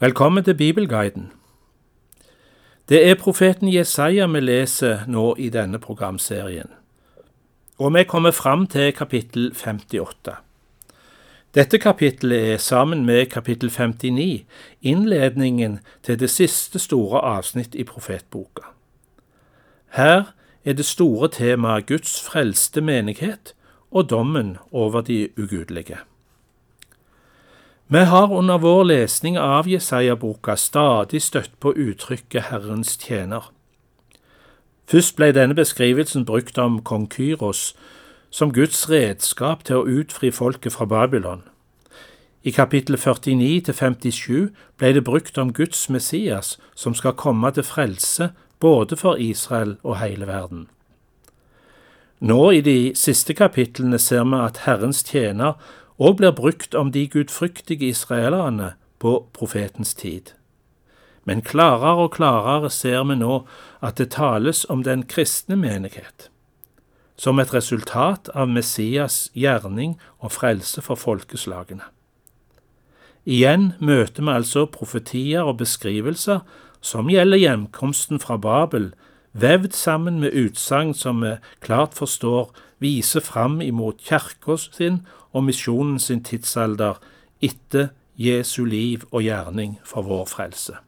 Velkommen til Bibelguiden. Det er profeten Jesaja vi leser nå i denne programserien, og vi kommer fram til kapittel 58. Dette kapittelet er sammen med kapittel 59 innledningen til det siste store avsnitt i profetboka. Her er det store temaet Guds frelste menighet og dommen over de ugudelige. Vi har under vår lesning av Jesaja-boka stadig støtt på uttrykket Herrens tjener. Først ble denne beskrivelsen brukt om kong Kyros som Guds redskap til å utfri folket fra Babylon. I kapittel 49 57 ble det brukt om Guds Messias som skal komme til frelse både for Israel og hele verden. Nå i de siste kapitlene ser vi at Herrens tjener òg blir brukt om de gudfryktige israelerne på profetens tid. Men klarere og klarere ser vi nå at det tales om den kristne menighet, som et resultat av Messias gjerning og frelse for folkeslagene. Igjen møter vi altså profetier og beskrivelser som gjelder hjemkomsten fra Babel, vevd sammen med utsagn som vi klart forstår viser fram imot kirka sin og misjonen sin tidsalder etter Jesu liv og gjerning for vår frelse.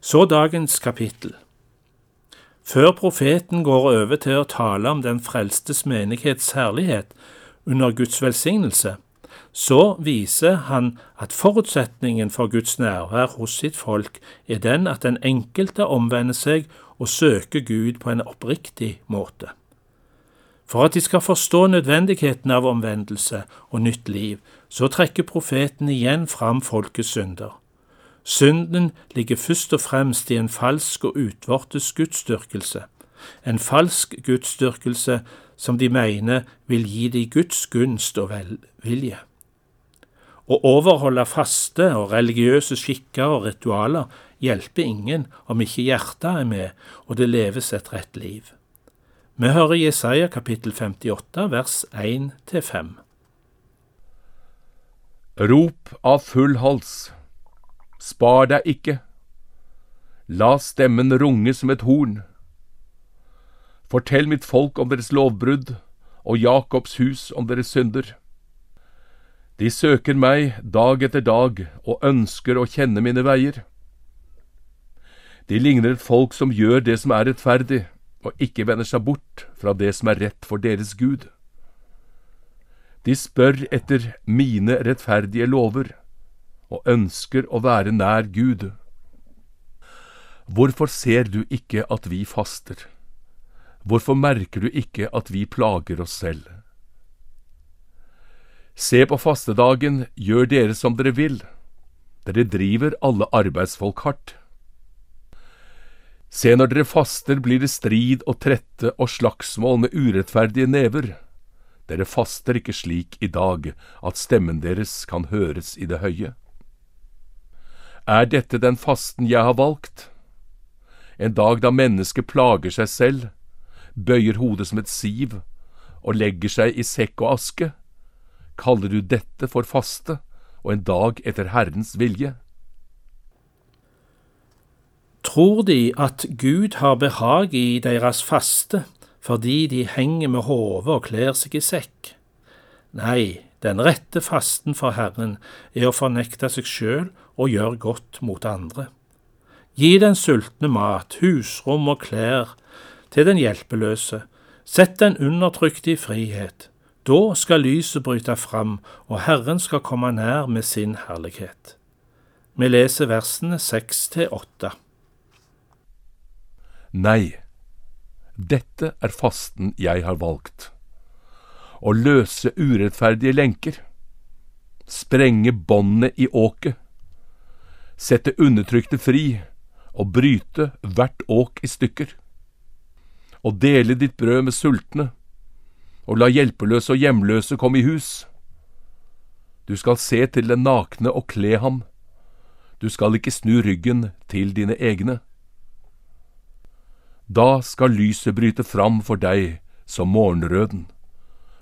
Så dagens kapittel. Før profeten går over til å tale om den frelstes menighets herlighet under Guds velsignelse, så viser han at forutsetningen for Guds nærvær hos sitt folk er den at den enkelte omvender seg og søker Gud på en oppriktig måte. For at de skal forstå nødvendigheten av omvendelse og nytt liv, så trekker profeten igjen fram folkets synder. Synden ligger først og fremst i en falsk og utvortes gudsdyrkelse, en falsk gudsdyrkelse som de mener vil gi de Guds gunst og velvilje. Å overholde faste og religiøse skikker og ritualer hjelper ingen om ikke hjertet er med og det leves et rett liv. Vi hører Jesaja kapittel 58 vers 1-5. Rop av full hals, spar deg ikke, la stemmen runge som et horn. Fortell mitt folk om deres lovbrudd og Jakobs hus om deres synder. De søker meg dag etter dag og ønsker å kjenne mine veier. De ligner et folk som gjør det som er rettferdig, og ikke vender seg bort fra det som er rett for deres Gud. De spør etter mine rettferdige lover og ønsker å være nær Gud. Hvorfor ser du ikke at vi faster? Hvorfor merker du ikke at vi plager oss selv? Se på fastedagen, gjør dere som dere vil. Dere driver alle arbeidsfolk hardt. Se, når dere faster blir det strid og trette og slagsmål med urettferdige never. Dere faster ikke slik i dag at stemmen deres kan høres i det høye. Er dette den fasten jeg har valgt? En dag da mennesket plager seg selv, bøyer hodet som et siv og legger seg i sekk og aske? Kaller du dette for faste og en dag etter Herrens vilje? Tror de at Gud har behag i deres faste fordi de henger med hodet og kler seg i sekk? Nei, den rette fasten for Herren er å fornekte seg sjøl og gjøre godt mot andre. Gi den sultne mat, husrom og klær til den hjelpeløse, sett den undertrykte i frihet. Da skal lyset bryte fram, og Herren skal komme nær med sin herlighet. Vi leser versene seks til åtte. Nei, dette er fasten jeg har valgt. Å løse urettferdige lenker, sprenge båndene i åket, sette undertrykte fri og bryte hvert åk i stykker. Å dele ditt brød med sultne, og la hjelpeløse og hjemløse komme i hus. Du skal se til den nakne og kle ham. Du skal ikke snu ryggen til dine egne. Da skal lyset bryte fram for deg som morgenrøden.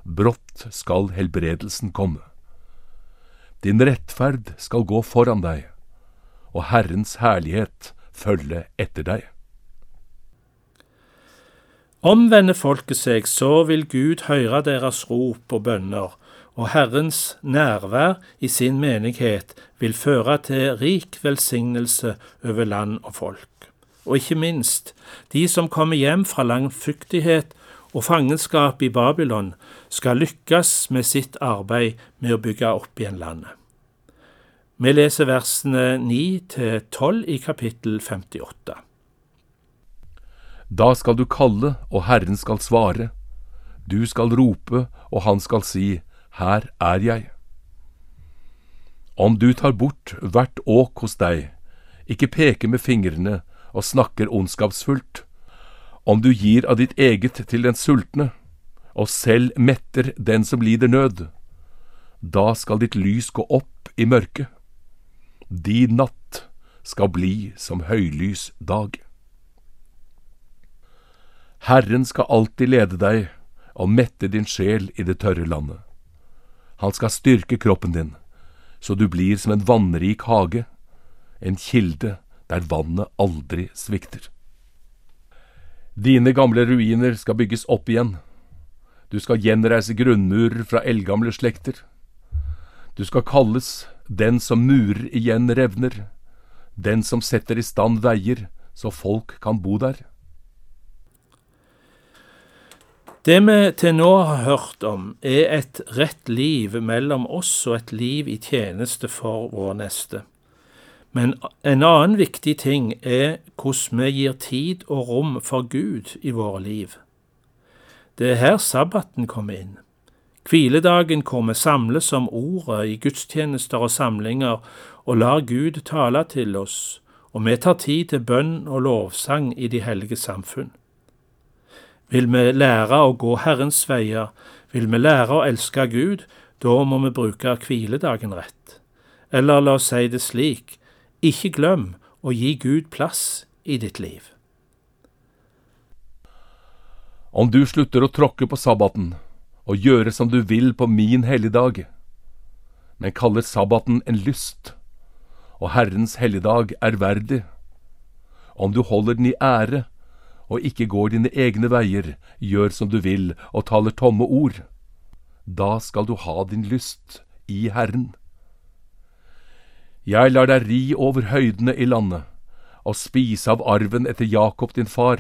Brått skal helbredelsen komme. Din rettferd skal gå foran deg, og Herrens herlighet følge etter deg. Omvender folket seg, så vil Gud høre deres rop og bønner, og Herrens nærvær i sin menighet vil føre til rik velsignelse over land og folk. Og ikke minst, de som kommer hjem fra langfuktighet og fangenskap i Babylon, skal lykkes med sitt arbeid med å bygge opp igjen landet. Vi leser versene 9 til 12 i kapittel 58. Da skal du kalle, og Herren skal svare. Du skal rope, og han skal si, Her er jeg. Om du tar bort hvert åk hos deg, ikke peker med fingrene og snakker ondskapsfullt, om du gir av ditt eget til den sultne, og selv metter den som lider nød, da skal ditt lys gå opp i mørket. Din natt skal bli som høylys dag. Herren skal alltid lede deg og mette din sjel i det tørre landet. Han skal styrke kroppen din, så du blir som en vannrik hage, en kilde der vannet aldri svikter. Dine gamle ruiner skal bygges opp igjen. Du skal gjenreise grunnmurer fra eldgamle slekter. Du skal kalles den som murer igjen revner, den som setter i stand veier så folk kan bo der. Det vi til nå har hørt om, er et rett liv mellom oss og et liv i tjeneste for vår neste. Men en annen viktig ting er hvordan vi gir tid og rom for Gud i våre liv. Det er her sabbaten kommer inn. Hviledagen hvor vi samles om ordet i gudstjenester og samlinger og lar Gud tale til oss, og vi tar tid til bønn og lovsang i de hellige samfunn. Vil vi lære å gå Herrens veier, vil vi lære å elske Gud, da må vi bruke hviledagen rett. Eller la oss si det slik, ikke glem å gi Gud plass i ditt liv. Om du slutter å tråkke på sabbaten og gjøre som du vil på min helligdag, men kaller sabbaten en lyst, og Herrens helligdag ærverdig, om du holder den i ære og ikke går dine egne veier, gjør som du vil og taler tomme ord. Da skal du ha din lyst i Herren. Jeg lar deg ri over høydene i landet, og spise av arven etter Jakob din far,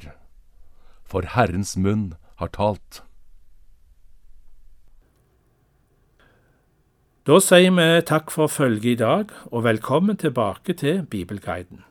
for Herrens munn har talt. Da sier vi takk for følget i dag, og velkommen tilbake til Bibelguiden.